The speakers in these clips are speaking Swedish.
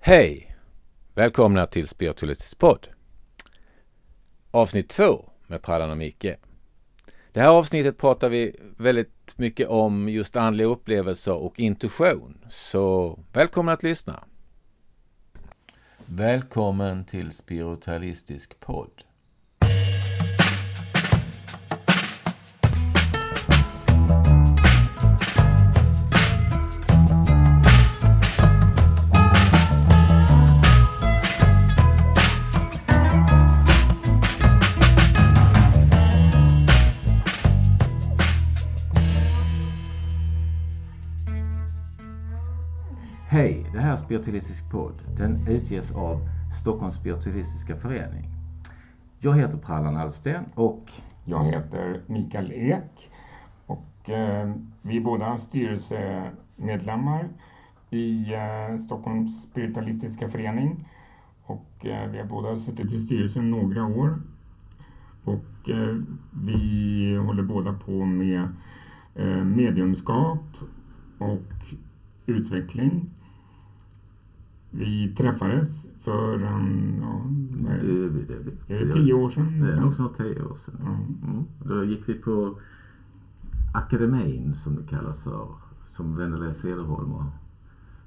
Hej! Välkomna till Spiritualistisk podd. Avsnitt 2 med Prallan och Micke. Det här avsnittet pratar vi väldigt mycket om just andliga upplevelser och intuition. Så välkomna att lyssna. Välkommen till Spiritualistisk podd. Här Spiritualistisk podd. Den utges av Stockholms Spiritualistiska Förening. Jag heter Prallan Alsten och Jag heter Mikael Ek och eh, vi är båda styrelsemedlemmar i eh, Stockholms spiritualistiska förening. Och eh, vi har båda suttit i styrelsen några år. Och eh, vi håller båda på med eh, mediumskap och utveckling. Vi träffades för en, ja, det? det, det, är det tio år sedan? Det är nog snart tio år sedan. Ja. Mm. Då gick vi på akademin som det kallas för. Som Wennerlä Cederholm och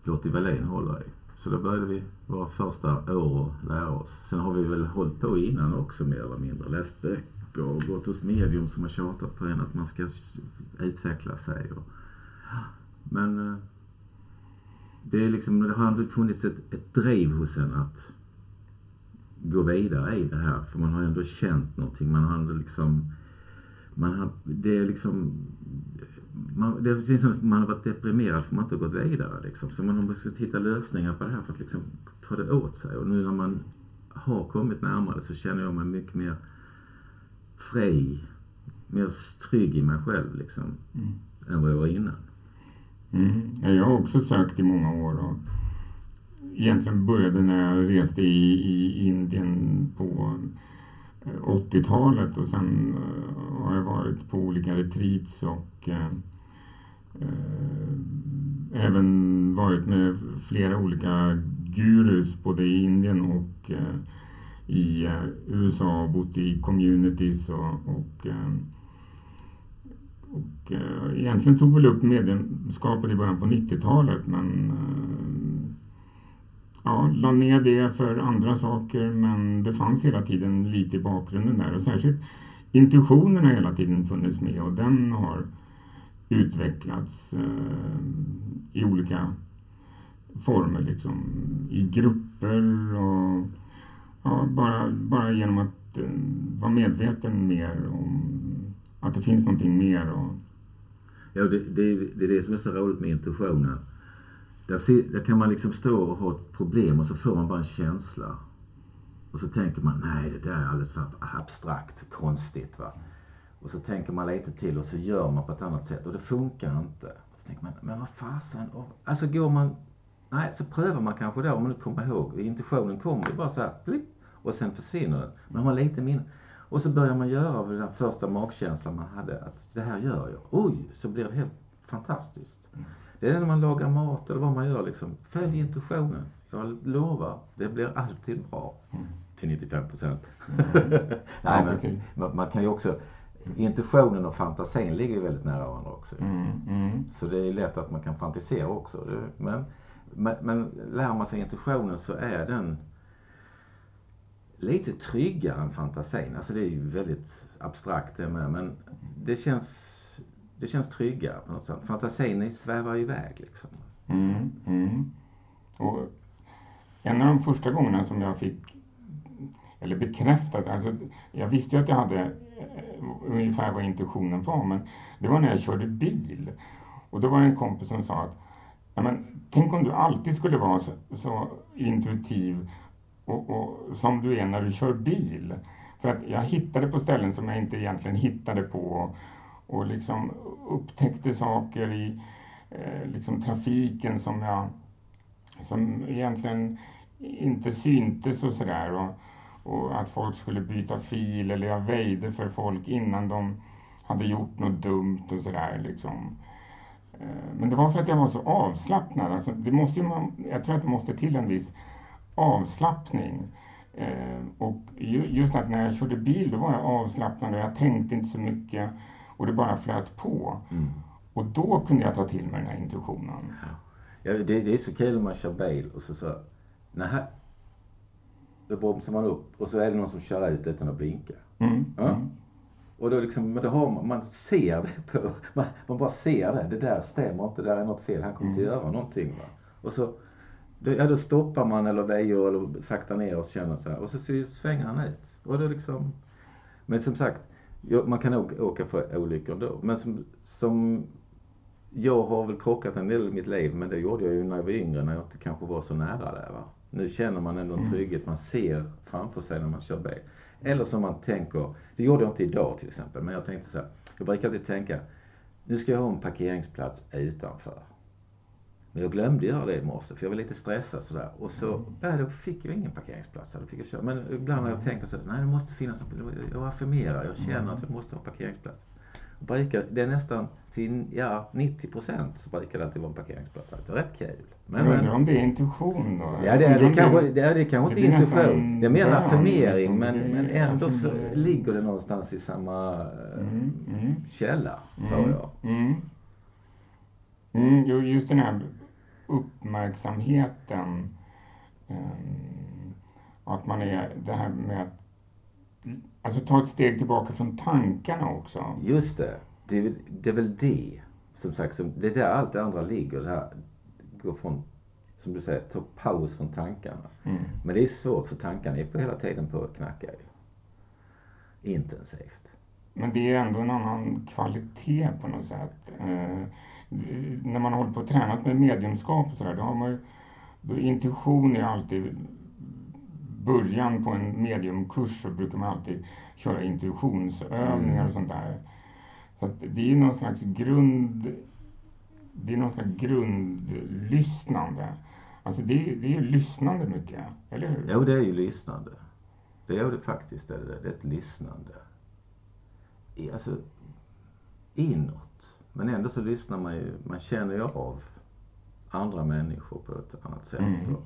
Lottie Wallén håller i. Så då började vi våra första år och lära oss. Sen har vi väl hållit på innan också mer eller mindre. Läst böcker och gått hos medium som har tjatat på en att man ska utveckla sig. Och... Men eh, det, är liksom, det har ändå funnits ett, ett driv hos en att gå vidare i det här. För man har ändå känt någonting. Man har ändå liksom... Man har, det är liksom... Man, det känns som att man har varit deprimerad för man inte har gått vidare. Liksom. Så man har måste hitta lösningar på det här för att liksom ta det åt sig. Och nu när man har kommit närmare så känner jag mig mycket mer fri, mer trygg i mig själv liksom, Mm. än vad jag var innan. Mm. Ja, Jag har också sökt i många år och egentligen började när jag reste i, i Indien på eh, 80-talet och sen eh, har jag varit på olika retreats och eh, eh, även varit med flera olika gurus både i Indien och eh, i eh, USA och bott i communities och, och och eh, egentligen tog väl upp medlemskapet i början på 90-talet men eh, ja, la ner det för andra saker men det fanns hela tiden lite i bakgrunden där. Och särskilt intuitionen har hela tiden funnits med och den har utvecklats eh, i olika former liksom i grupper och ja, bara, bara genom att eh, vara medveten mer om att det finns någonting mer och Ja, det, det, det är det som är så roligt med intuitionen. Där, se- där kan man liksom stå och ha ett problem och så får man bara en känsla. Och så tänker man, nej det där är alldeles för abstrakt, konstigt va. Och så tänker man lite till och så gör man på ett annat sätt och det funkar inte. Och så tänker man, men vad fasen. Och, alltså går man, nej så prövar man kanske då om man nu kommer ihåg. Intuitionen kommer ju bara så här, blipp, och sen försvinner den. Men har man lite minne. Och så börjar man göra av den första magkänslan man hade, att det här gör jag. Oj, så blir det helt fantastiskt. Det är när man lagar mat eller vad man gör liksom. Följ intuitionen. Jag lovar, det blir alltid bra. Till 95 procent. Nej, men man, man kan ju också... Intuitionen och fantasin ligger ju väldigt nära varandra också. Mm, mm, Så det är lätt att man kan fantisera också. Men, men, men lär man sig intuitionen så är den lite tryggare än fantasin. Alltså det är ju väldigt abstrakt det med. Men det känns, det känns tryggare på något sätt. Fantasin svävar iväg liksom. mm, mm. Och en av de första gångerna som jag fick, eller bekräftat, alltså jag visste ju att jag hade eh, ungefär vad intuitionen var, men det var när jag körde bil. Och då var det en kompis som sa att men, tänk om du alltid skulle vara så, så intuitiv och, och, som du är när du kör bil. För att jag hittade på ställen som jag inte egentligen hittade på och liksom upptäckte saker i eh, liksom trafiken som jag som egentligen inte syntes och sådär. Och, och att folk skulle byta fil eller jag väjde för folk innan de hade gjort något dumt och sådär liksom. Eh, men det var för att jag var så avslappnad. Alltså, det måste ju man, jag tror att det måste till en viss avslappning. Eh, och ju, just att när jag körde bil då var jag avslappnad och jag tänkte inte så mycket och det bara flöt på. Mm. Och då kunde jag ta till mig den här intuitionen. Ja, det, det är så kul om man kör bil och så så, nähä. Då bromsar man upp och så är det någon som kör ut utan att blinka. Mm. Ja. Mm. Och då liksom, men då har man, man ser det på, man, man bara ser det. Det där stämmer inte, det där är något fel. Han kommer Mm. göra någonting va. Och så, då, ja då stoppar man eller väjer eller saktar ner och känner så här. Och så, så svänger han ut. Och då liksom, men som sagt, jag, man kan åka, åka för olyckor då. Men som, som, jag har väl krockat en del i mitt liv, men det gjorde jag ju när jag var yngre, när jag inte kanske var så nära där va. Nu känner man ändå en Mm. trygghet, man ser framför sig när man kör bil. Eller som man tänker, det gjorde jag inte idag till exempel, men jag tänkte så här, jag brukar alltid tänka, nu ska jag ha en parkeringsplats utanför. Men jag glömde göra det i morse, för jag var lite stressad sådär. Och så, ja, då fick jag ingen parkeringsplats. Då fick jag köra. Men ibland när jag tänker så, nej det måste finnas, en- jag affirmerar, jag känner att jag måste ha en parkeringsplats. Och brukar, det är nästan till, ja, 90 procent så brukar det alltid vara en parkeringsplats. Det är rätt kul. Men, Jag men, undrar om det är intuition då? Ja, det är, det kanske, det är, det kanske det inte intuition. Det är mer affirmering liksom. men, är men ändå så ligger det någonstans i samma eh, Mm, mm. källa, tror jag. Mm. Mm, just den här uppmärksamheten. ehm, att man är det här med att alltså ta ett steg tillbaka från tankarna också. Just det. Det är, det är väl det, som sagt, som, det är där allt det andra ligger. Det här, gå från, som du säger, ta paus från tankarna. Mm. Men det är svårt för tankarna är på hela tiden på att knacka. Intensivt. Men det är ändå en annan kvalitet på något sätt. Eh, när man håller på och tränat med mediumskap och sådär, då har man ju, då intuition är alltid början på en mediumkurs så brukar man alltid köra intuitionsövningar Mm. och sånt där. Så att det är någon slags grund, det är någon slags grundlyssnande. Alltså det, är- det är ju lyssnande mycket, eller hur? Jo, det är ju lyssnande. Det är det faktiskt. Det är, det. är ett lyssnande. Alltså, inåt. Men ändå så lyssnar man ju, man känner ju av andra människor på ett annat sätt. Mm. Och,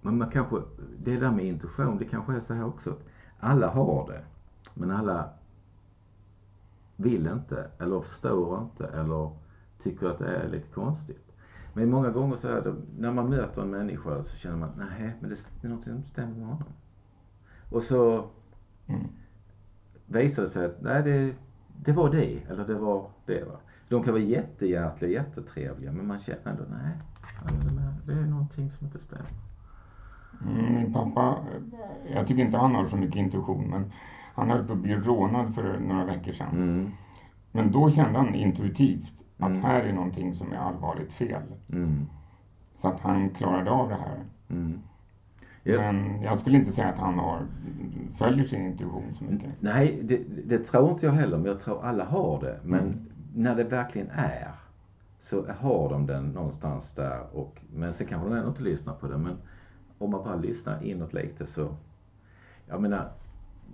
men man kanske, det där med intuition, det kanske är så här också. Alla har det, men alla vill inte, eller förstår inte, eller tycker att det är lite konstigt. Men många gånger så är det, när man möter en människa så känner man, nej, men det är något som stämmer med honom. Och så Mm. visar det sig att, nej, det, det var det, eller det var det. Va? De kan vara jättehjärtliga, jättetrevliga, men man känner ändå, nej, det är- någonting som inte stämmer. Mm, Min pappa, jag tycker inte han har så mycket intuition, men han höll på att bli rånad för några veckor sedan. Mm, Men då kände han intuitivt att Mm. här är någonting som är allvarligt fel. mm, Så att han klarade av det här. Men jag skulle inte säga att han har, följer sin intuition så mycket. Nej, det, det tror inte jag heller, men jag tror alla har det. Men Mm. när det verkligen är, så har de den någonstans där. Och, men sen kanske de ändå inte lyssnar på det. Men om man bara lyssnar inåt lite så... Jag menar,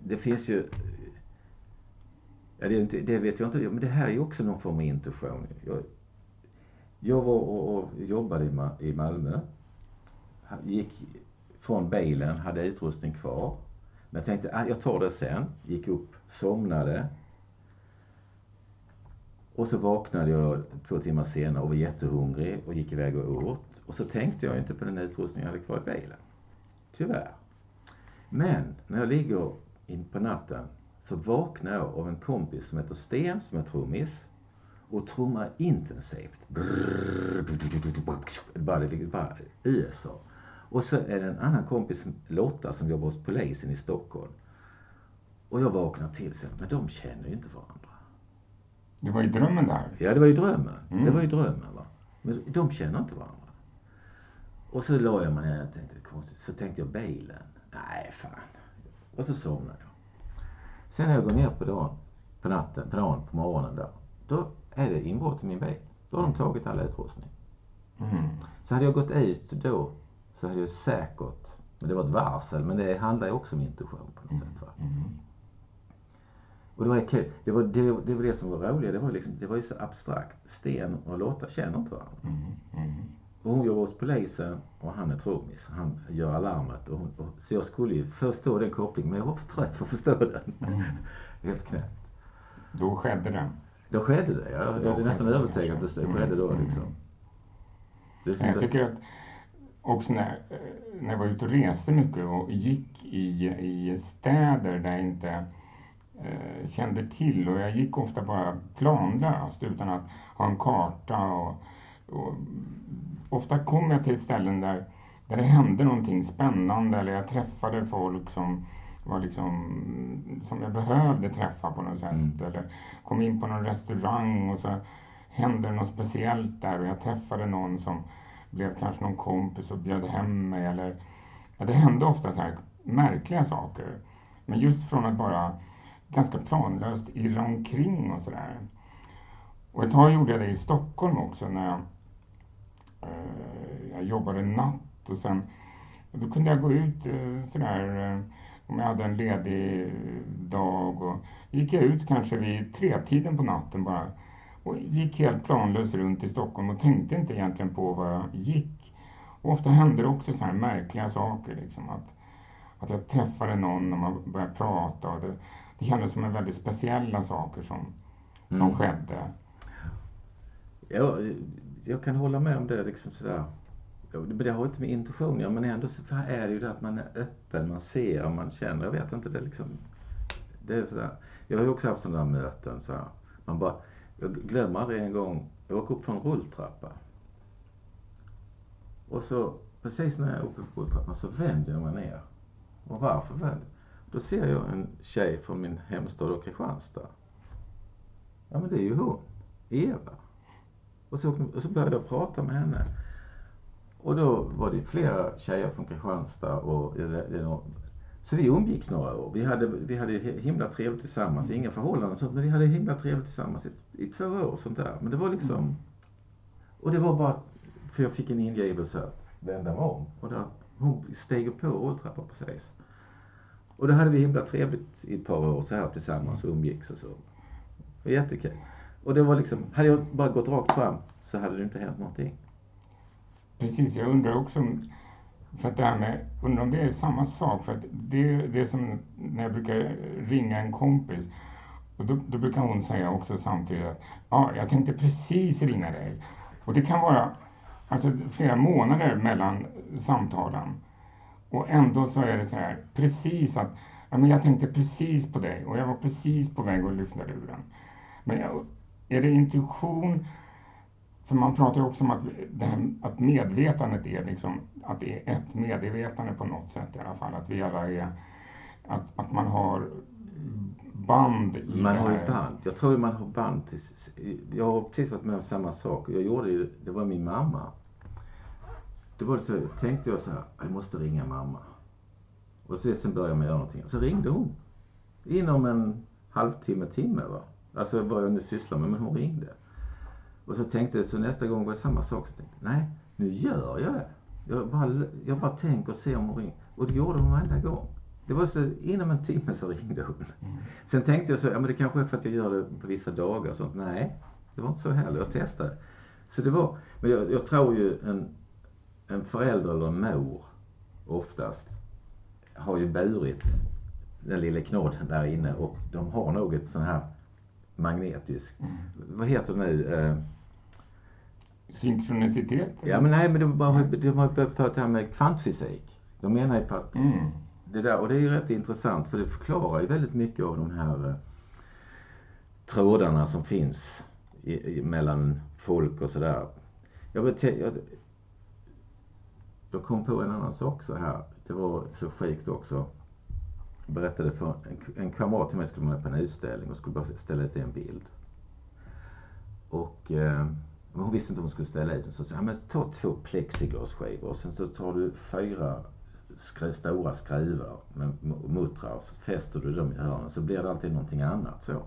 det finns ju... Ja, det, inte, det vet jag inte, men det här är ju också någon form av intuition. Jag, jag var och, och jobbade i, Ma- i Malmö. Gick från bilen, hade utrustning kvar. Men jag tänkte, ah, jag tar det sen. Gick upp, somnade. Och så vaknade jag två timmar senare och var jättehungrig och gick iväg och åt. Och så tänkte jag inte på den utrustning jag hade kvar i bilen. Tyvärr. Men när jag ligger in på natten så vaknar jag av en kompis som heter Sten, som är trummis. Och trummar intensivt. Brrr, bara, det bara öser. Och så är det en annan kompis, Lotta, som jobbar hos polisen i Stockholm. Och jag vaknar till sen, men de känner ju inte varandra. Det var i drömmen där. Ja, det var ju drömmen. Mm. Det var ju drömmen. Va? Men de känner inte varandra. Och så la jag mig ner och tänkte, konstigt. Så tänkte jag bilen. Nej, fan. Och så somnade jag. Sen när jag går ner på dagen, på natten, på dagen, på morgonen där. Då är det inbrott i min bil. Då har de tagit all utrustning. Mm. Så hade jag gått ut då så hade jag säkert, men det var ett varsel, men det handlar ju också om intuition på något sätt. Va? Mm. Och det var kul. Det var det, det, var det som var roligt. Det var, liksom, det var ju så abstrakt. Sten och Lotta känner inte varandra. Mm. Mm. Och hon jobbar hos polisen och han är trummis. Han gör alarmet. Och hon, och, så jag skulle ju förstå den kopplingen, men jag var för trött för att förstå den. Mm. Helt knäppt. Då skedde det. Då skedde det. Jag, jag är nästan övertygad att det skedde då liksom. Det är Jag det- tycker att också när, när jag var ute och reste mycket och gick i, i städer där jag inte eh, kände till och jag gick ofta bara planlöst utan att ha en karta och, och ofta kom jag till ställen där, där det hände någonting spännande eller jag träffade folk som var liksom, som jag behövde träffa på något sätt. Mm. Eller kom in på någon restaurang och så hände något speciellt där och jag träffade någon som blev kanske någon kompis och bjöd hem mig. Eller, ja, det hände ofta så här märkliga saker. Men just från att bara ganska planlöst irra omkring och sådär. Och ett tag gjorde jag det i Stockholm också när jag, eh, jag jobbade natt och sen då kunde jag gå ut eh, sådär eh, om jag hade en ledig dag och gick jag ut kanske vid tretiden på natten bara och gick helt planlöst runt i Stockholm och tänkte inte egentligen på vad jag gick. Och ofta hände det också så här märkliga saker liksom att, att jag träffade någon och man började prata och det, det kändes som en väldigt speciella saker som, som Mm. skedde. Jag, jag kan hålla med om det. Liksom sådär. Det har inte med intuition ja, men ändå så är det ju det att man är öppen, man ser, man känner. Jag vet inte, det är liksom... Det är sådär. Jag har ju också haft sådana där möten. Så här. Man bara, jag glömmer aldrig en gång, jag åker upp för en rulltrappa. Och så, precis när jag är uppe på rulltrappan så vänder jag mig ner. Och varför vänder Då ser jag en tjej från min hemstad och Kristianstad. Ja men det är ju hon, Eva. Och så, och så började jag prata med henne. Och då var det flera tjejer från Kristianstad och så vi umgicks några år. Vi hade, vi hade himla trevligt tillsammans. Inga förhållanden och sånt, men vi hade himla trevligt tillsammans i, i två år och sånt där. Men det var liksom... Och det var bara för jag fick en ingivelse att vända mig om. Och där, hon steg på rulltrappan precis. Och då hade vi himla trevligt i ett par år så här tillsammans och umgicks och så. Var jättekul. Och det var liksom, hade jag bara gått rakt fram så hade det inte hänt någonting. Precis, jag undrar också om, för att det här med, undrar om det är samma sak. För att det, det är som när jag brukar ringa en kompis. Och då, då brukar hon säga också samtidigt att ja, jag tänkte precis ringa dig. Och det kan vara alltså, flera månader mellan samtalen. Och ändå så är det så här, precis att ja, men jag tänkte precis på dig och jag var precis på väg att lyfta luren. Men jag, är det intuition för man pratar ju också om att, det här, att medvetandet är liksom, att det är ett medvetande på något sätt i alla fall. Att vi alla är, att, att man har band i Man det har ju här. band. Jag tror man har band till... Jag har precis varit med om samma sak. Jag gjorde ju, det var min mamma. Då var det så, tänkte jag så här, jag måste ringa mamma. Och så sen började jag göra någonting. Så ringde hon. Inom en halvtimme, timme va. Alltså vad jag nu sysslar med, men hon ringde. Och så tänkte jag, så nästa gång var det samma sak. Så tänkte jag, nej, nu gör jag det. Jag bara, jag bara tänker och ser om hon ringer. Och det gjorde hon varenda gång. Det var så, inom en timme så ringde hon. Sen tänkte jag så, ja men det kanske är för att jag gör det på vissa dagar och sånt. Nej, det var inte så heller. Jag testade. Så det var, men jag, jag tror ju en, en förälder eller en mor oftast har ju burit den lilla knodden där inne och de har nog ett sån här magnetisk, vad heter det nu? Synkronicitet? ja men nej men de, bara, de har börjat det här med kvantfysik. De menar ju på att Mm. det där, och det är ju rätt intressant för det förklarar ju väldigt mycket av de här eh, trådarna som finns i, i, mellan folk och sådär. Jag, jag, jag kom på en annan sak så här. Det var så sjukt också. Jag berättade för en, en kamrat till mig skulle med på en utställning och skulle bara ställa ut en bild. Och eh, men hon visste inte om hon skulle ställa ut den. Så sa, "Ja, men ta två plexiglasskivor och sen så tar du fyra skr- stora skruvar med muttrar och så fäster du dem i hörnen så blir det alltid någonting annat så.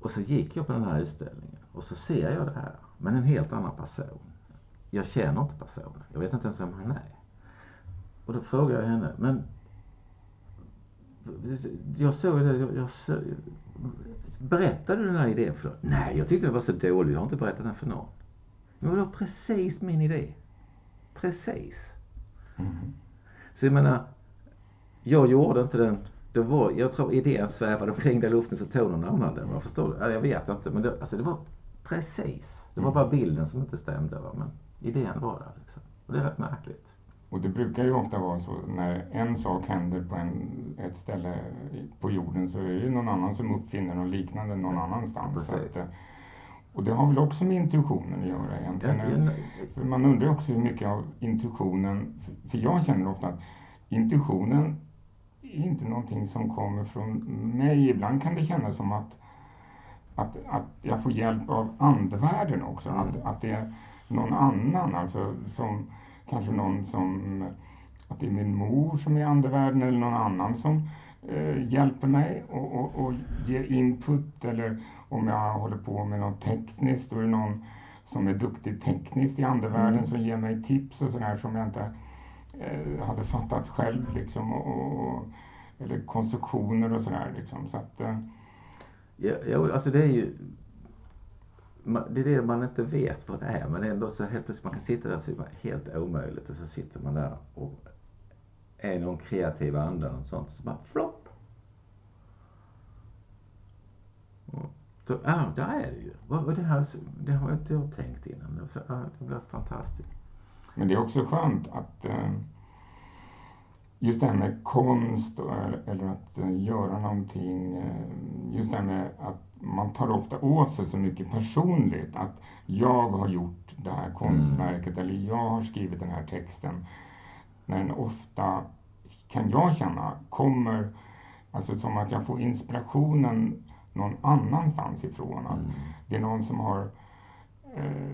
Och så gick jag på den här utställningen och så ser jag det här, men en helt annan person. Jag känner inte personen, jag vet inte ens vem han är. Och då frågar jag henne, men jag såg det, jag, jag såg, berättade du den här idén för någon? Nej, jag tyckte den var så dålig, jag har inte berättat den för någon. Men det var precis min idé. Precis. Mm. Så jag menar, jag gjorde inte den. Det var, jag tror idén svävade omkring där i luften så tog någon annan den. Jag förstår. Jag vet inte. Men det, alltså det var precis. Det var bara bilden som inte stämde. Va? Men idén var där. Liksom. Och det är rätt märkligt. Och det brukar ju ofta vara så när en sak händer på en, ett ställe på jorden så är det någon annan som uppfinner något liknande någon annanstans. Att, eh, och det har väl också med intuitionen att göra egentligen. Ja, ja, för man undrar också hur mycket av intuitionen, för jag känner ofta att intuitionen är inte någonting som kommer från mig. Ibland kan det kännas som att, att, att jag får hjälp av andevärlden också. Mm. Att, att det är någon annan, alltså som kanske någon som, att det är min mor som är andevärlden eller någon annan som eh, hjälper mig och, och, och ger input eller om jag håller på med något tekniskt då är det någon som är duktig tekniskt i andevärlden mm. som ger mig tips och sådär som jag inte eh, hade fattat själv liksom och, och eller konstruktioner och sådär liksom. Så att, eh. ja, ja, alltså det är ju det är det man inte vet vad det är men ändå så helt plötsligt man kan sitta där så är det helt omöjligt och så sitter man där och är någon kreativ ande och sånt så bara flopp. Mm. Så ja, där är det ju. Och det, här, det har inte jag tänkt innan. Så, ja, det blir fantastiskt. Men det är också skönt att eh, just det här med konst eller att eh, göra någonting, eh, just det här med att man tar ofta åt sig så mycket personligt. Att jag har gjort det här konstverket mm. eller jag har skrivit den här texten. När den ofta, kan jag känna, kommer, alltså som att jag får inspirationen någon annanstans ifrån. Att mm. Det är någon som har eh,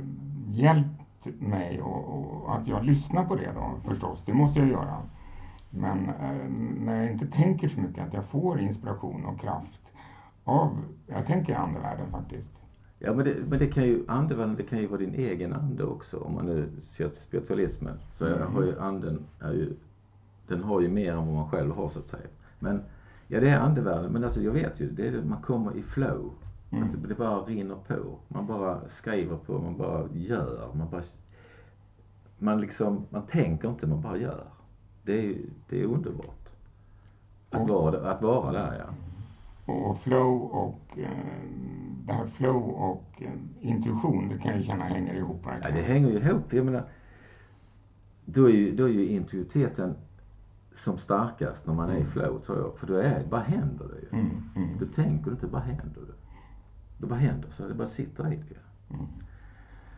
hjälpt mig och, och, att jag lyssnar på det då förstås, det måste jag göra. Men eh, när jag inte tänker så mycket, att jag får inspiration och kraft av, jag tänker andevärlden faktiskt. Ja men det, men det kan ju, andevärlden det kan ju vara din egen ande också om man nu ser till spiritualismen. Så mm. har ju anden, är ju, den har ju mer än vad man själv har så att säga. Men ja det är andevärlden, men alltså jag vet ju, det är, man kommer i flow. Mm. Att det bara rinner på. Man bara skriver på, man bara gör. Man bara, man liksom, man tänker inte, man bara gör. Det är, det är underbart. Att, vara, att vara där ja. Och flow och eh, det här flow och eh, intuition, det kan jag känna hänger ihop verkligen. Ja, det hänger ju ihop. Jag menar, då är ju, då är ju intuiteten som starkast när man är i mm. flow tror jag. För då är, bara händer det ju. Mm, mm. Då tänker du inte, bara händer det. Det bara händer så, det bara sitter i dig. Mm.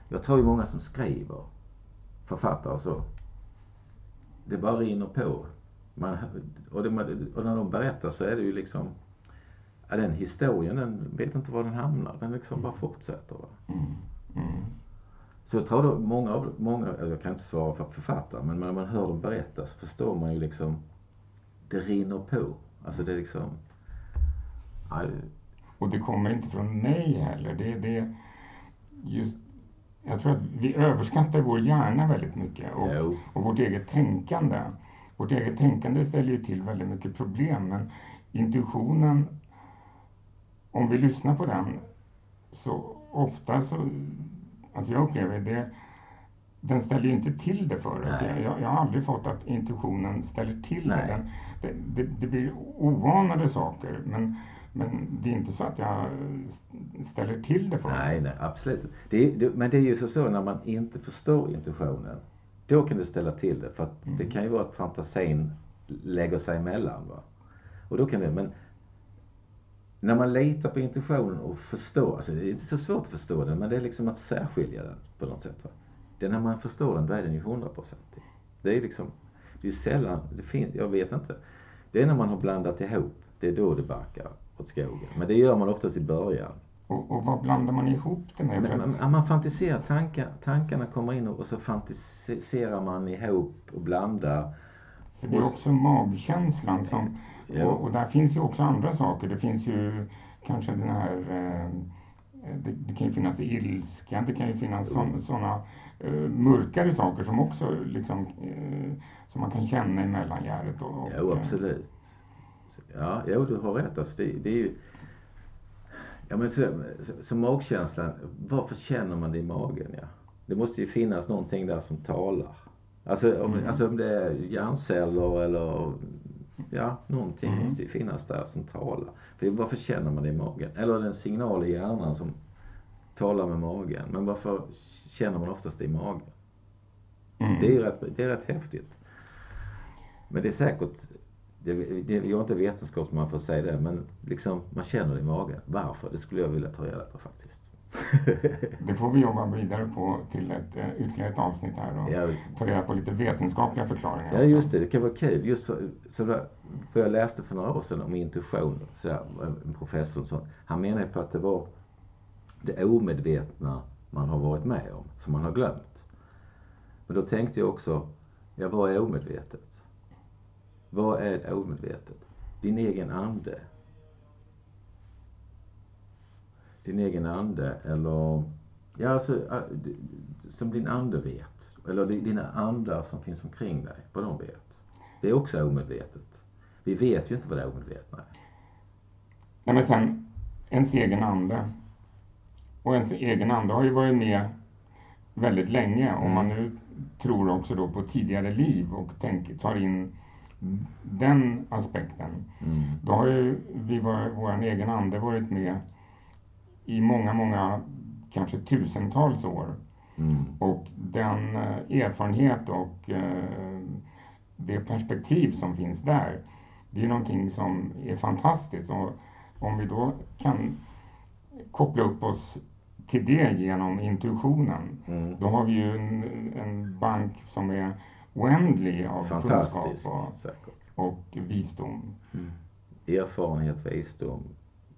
Jag tror ju många som skriver, författare och så, det bara rinner på. Man, och, det, och när de berättar så är det ju liksom ja, den historien, den vet inte var den hamnar. Den liksom bara fortsätter. Va? Mm. Mm. Så jag tror då många av, många, jag kan inte svara för författare, men när man hör dem berätta så förstår man ju liksom, det rinner på. Alltså det är liksom, ja, Och det kommer inte från mig heller. Det, det, just, jag tror att vi överskattar vår hjärna väldigt mycket och, och vårt eget tänkande. Vårt eget tänkande ställer ju till väldigt mycket problem men intuitionen om vi lyssnar på den så ofta så, alltså jag upplever det, den ställer ju inte till det för oss. Jag, jag, har aldrig fått att intuitionen ställer till det. Den, det, det. det, blir oanade saker men, men det är inte så att jag ställer till det för Nej, nej absolut. Det, det, men det är ju så, så när man inte förstår intuitionen. Då kan det ställa till det för att mm. det kan ju vara att fantasin lägger sig emellan. Va? Och då kan det, men när man litar på intuitionen och förstår, alltså det är inte så svårt att förstå den, men det är liksom att särskilja den på något sätt. Va? Det är när man förstår den, då är den ju hundraprocentig. Det är liksom, det är ju sällan, det finns, jag vet inte. Det är när man har blandat ihop, det är då det barkar åt skogen. Men det gör man oftast i början. Och, och vad blandar man ihop det med? Men, man, man fantiserar, tankar, tankarna kommer in och, och så fantiserar man ihop och blandar. För det är också magkänslan som Ja. Och, och, där finns ju också andra saker. Det finns ju kanske den här eh, det, det, kan ju finnas ilska, det kan ju finnas mm. sådana eh, mörkare saker som också liksom, eh, som man kan känna i mellangärdet. Och, och, jo, absolut. Ja, jo, du har rätt. Alltså, det, det är ju... Ja, men så, så, så magkänslan, varför känner man det i magen? Ja? Det måste ju finnas någonting där som talar. Alltså om, mm. alltså om det är hjärnceller eller ja, någonting mm. måste ju finnas där som talar. För varför känner man det i magen? Eller är det en signal i hjärnan som talar med magen? Men varför känner man oftast det i magen? Mm. Det, är rätt, det är rätt häftigt. Men det är säkert, det, det, jag är inte vetenskapsman för att säga det, men liksom man känner det i magen. Varför? Det skulle jag vilja ta reda på faktiskt. det får vi jobba vidare på till ett uh, ytterligare ett avsnitt här och ja. ta reda på lite vetenskapliga förklaringar. Ja, just det. Det kan vara kul. Just för, så där, för jag läste för några år sedan om intuition, så här, en professor och sånt. Han menade på att det var det omedvetna man har varit med om, som man har glömt. Men då tänkte jag också, ja vad är omedvetet? Vad är omedvetet? Din egen ande. Din egen ande eller, ja alltså, som din ande vet. Eller dina andar som finns omkring dig, vad de vet. Det är också omedvetet. Vi vet ju inte vad det omedvetna är. Nej men sen, ens egen ande. Och ens egen ande har ju varit med väldigt länge. Om man nu tror också då på tidigare liv och tänker, tar in den aspekten. Mm. Då har ju vi, vår egen ande varit med i många, många, kanske tusentals år. Mm. Och den eh, erfarenhet och eh, det perspektiv som finns där, det är någonting som är fantastiskt. Och om vi då kan koppla upp oss till det genom intuitionen, mm. då har vi ju en, en bank som är oändlig av kunskap och, och visdom. Mm. Erfarenhet, visdom,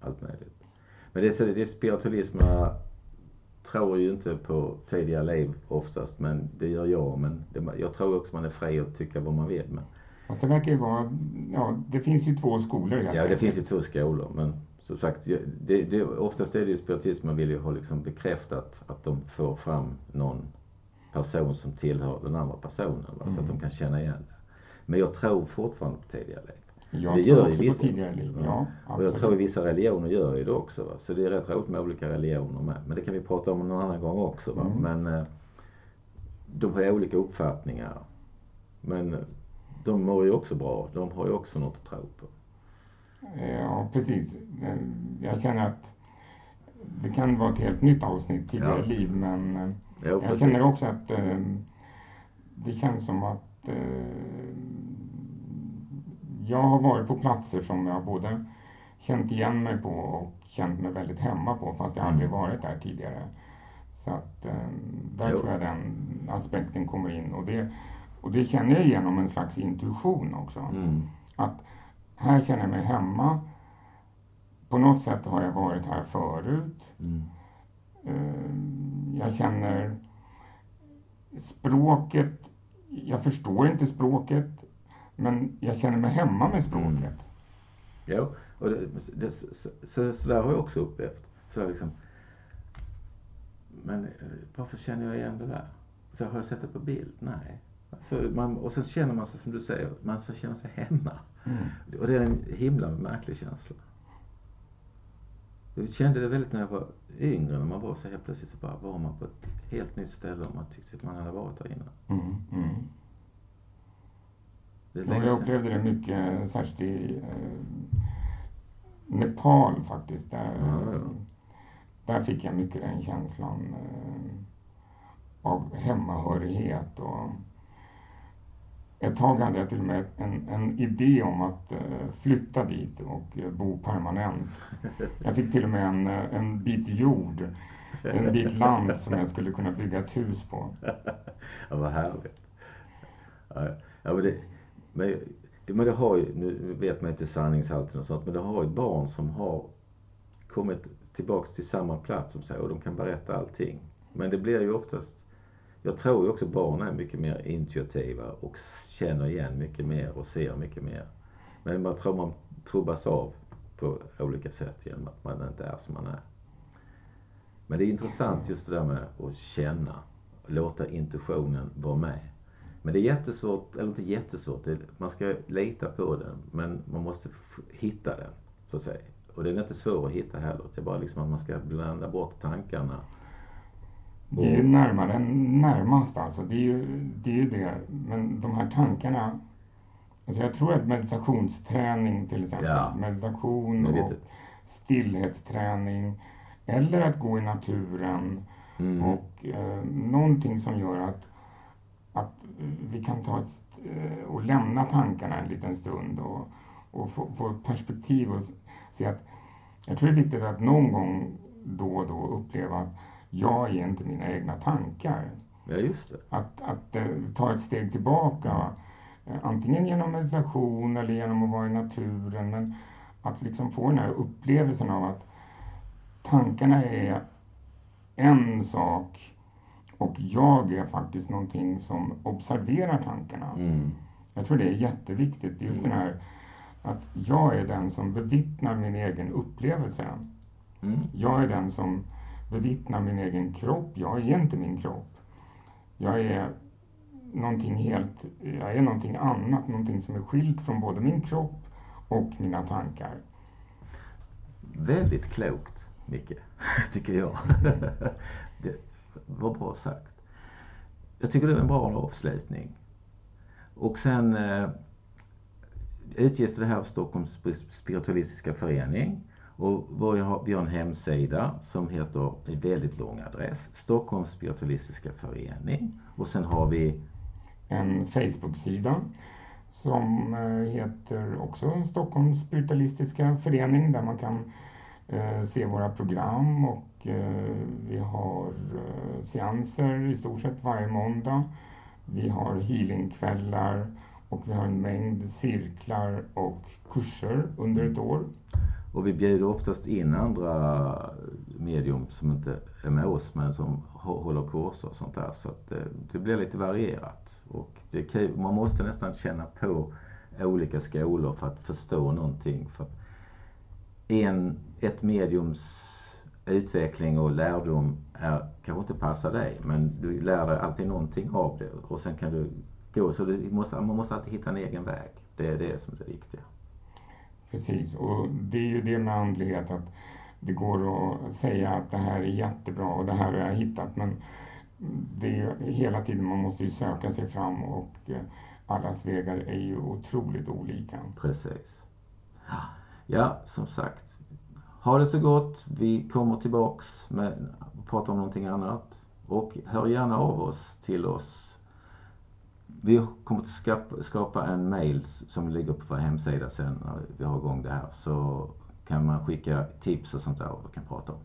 allt möjligt. Men det är, så, det är spiritualisterna tror ju inte på tidiga liv oftast, men det gör jag. Men det, jag tror också man är fri att tycka vad man vill. Men... Fast det verkar ju vara, ja, det finns ju två skolor Ja, det finns ju två skolor. Men som sagt, det, det, oftast är det ju spiritismen vill ju ha liksom bekräftat att de får fram någon person som tillhör den andra personen. Va? Mm. Så att de mm. kan känna igen det. Men jag tror fortfarande på tidiga liv. Jag det gör också vissa, på tidigare liv, ja. och jag tror vissa religioner gör ju det också. Va? Så det är rätt roligt med olika religioner med. Men det kan vi prata om någon annan gång också. Va? Mm. Men eh, de har olika uppfattningar. Men de mår ju också bra. De har ju också något att tro på. Ja, precis. Jag känner att det kan vara ett helt nytt avsnitt tidigare ja. liv men eh, ja, jag känner också att eh, det känns som att eh, jag har varit på platser som jag både känt igen mig på och känt mig väldigt hemma på fast jag aldrig varit där tidigare. Så att eh, där jo. tror jag den aspekten kommer in och det, och det känner jag genom en slags intuition också. Mm. Att här känner jag mig hemma. På något sätt har jag varit här förut. Mm. Eh, jag känner språket, jag förstår inte språket, men jag känner mig hemma med språket. Mm. Ja, och det, det, så, så, så, där har jag också upplevt. Så liksom, men eh, varför känner jag igen det där? Så har jag sett det på bild? Nej. Så man, och så känner man sig som du säger, man ska känna sig hemma. Mm. Och det är en himla märklig känsla. Jag kände det väldigt när jag var yngre, när man var så helt plötsligt så bara var man på ett helt nytt ställe och man tyckte att man hade varit där innan. Mm. Ja, jag upplevde det mycket, särskilt i eh, Nepal faktiskt. Där, ja, ja. där fick jag mycket den känslan eh, av hemmahörighet. Och, ett tag hade jag till och med en, en idé om att uh, flytta dit och uh, bo permanent. Jag fick till och med en, uh, en bit jord, en bit land som jag skulle kunna bygga ett hus på. Ja, vad härligt. Ja, men det, men, men det har ju, nu vet man inte sanningshalten och sånt, men det har ju barn som har kommit tillbaks till samma plats som sig och de kan berätta allting. Men det blir ju oftast jag tror ju också barn är mycket mer intuitiva och känner igen mycket mer och ser mycket mer. Men man tror man trubbas av på olika sätt genom att man inte är som man är. Men det är intressant just det där med att känna, låta intuitionen vara med. Men det är jättesvårt, eller inte jättesvårt, det, man ska lita på den men man måste hitta den så att säga. Och den är inte svår att hitta heller. Det är bara liksom att man ska blanda bort tankarna. Det är ju närmare närmast alltså. Det är ju det. Är ju det. Men de här tankarna. Alltså jag tror att meditationsträning till exempel. Ja. Meditation och stillhetsträning. Eller att gå i naturen. Mm. Och eh, någonting som gör att, att vi kan ta ett, eh, och lämna tankarna en liten stund och, och få, få perspektiv och se att jag tror det är viktigt att någon gång då och då uppleva att jag är inte mina egna tankar. Ja, just det. Att, att eh, ta ett steg tillbaka, eh, antingen genom meditation eller genom att vara i naturen. Men att liksom få den här upplevelsen av att tankarna är en sak och jag är faktiskt någonting som observerar tankarna. Mm. Jag tror det är jätteviktigt, just Mm. den här att jag är den som bevittnar min egen upplevelse. Mm. Jag är den som bevittnar min egen kropp. Jag är inte min kropp. Jag är någonting helt, jag är någonting annat, någonting som är skilt från både min kropp och mina tankar. Väldigt klokt, Micke, tycker jag. det vad bra sagt. Jag tycker det är en bra avslutning. Och sen eh, utges det här av Stockholms spiritualistiska förening. Och vi har, en hemsida som heter, en väldigt lång adress, Stockholms spiritualistiska förening. Och sen har vi En Facebook-sida som eh, heter också Stockholms spiritualistiska förening där man kan eh, se våra program och vi har eh, seanser i stort sett varje måndag. Vi har healingkvällar och vi har en mängd cirklar och kurser under ett år. Och vi bjuder oftast in andra medium som inte är med oss men som hå- håller kurser och sånt där. Så det, det blir lite varierat. Och det. Man måste nästan känna på olika skolor för att förstå någonting. För en, ett mediums utveckling och lärdom är, kanske inte passar dig men du lär dig alltid någonting av det och sen kan du gå. Så du måste, man måste alltid hitta en egen väg. Det är det som är det viktiga. Precis, och det är ju det med andlighet att det går att säga att det här är jättebra och det här har jag hittat men det är ju hela tiden, man måste ju söka sig fram och eh, allas vägar är ju otroligt olika. Precis. Ja, som sagt. Ha det så gott. Vi kommer tillbaks med och pratar om någonting annat. Och hör gärna av oss till oss. Vi kommer att skapa, skapa en mail som ligger på vår hemsida sen när vi har igång det här. Så kan man skicka tips och sånt där och vi kan prata om.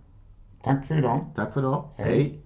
Tack för idag. Tack för idag. Hej. Hej.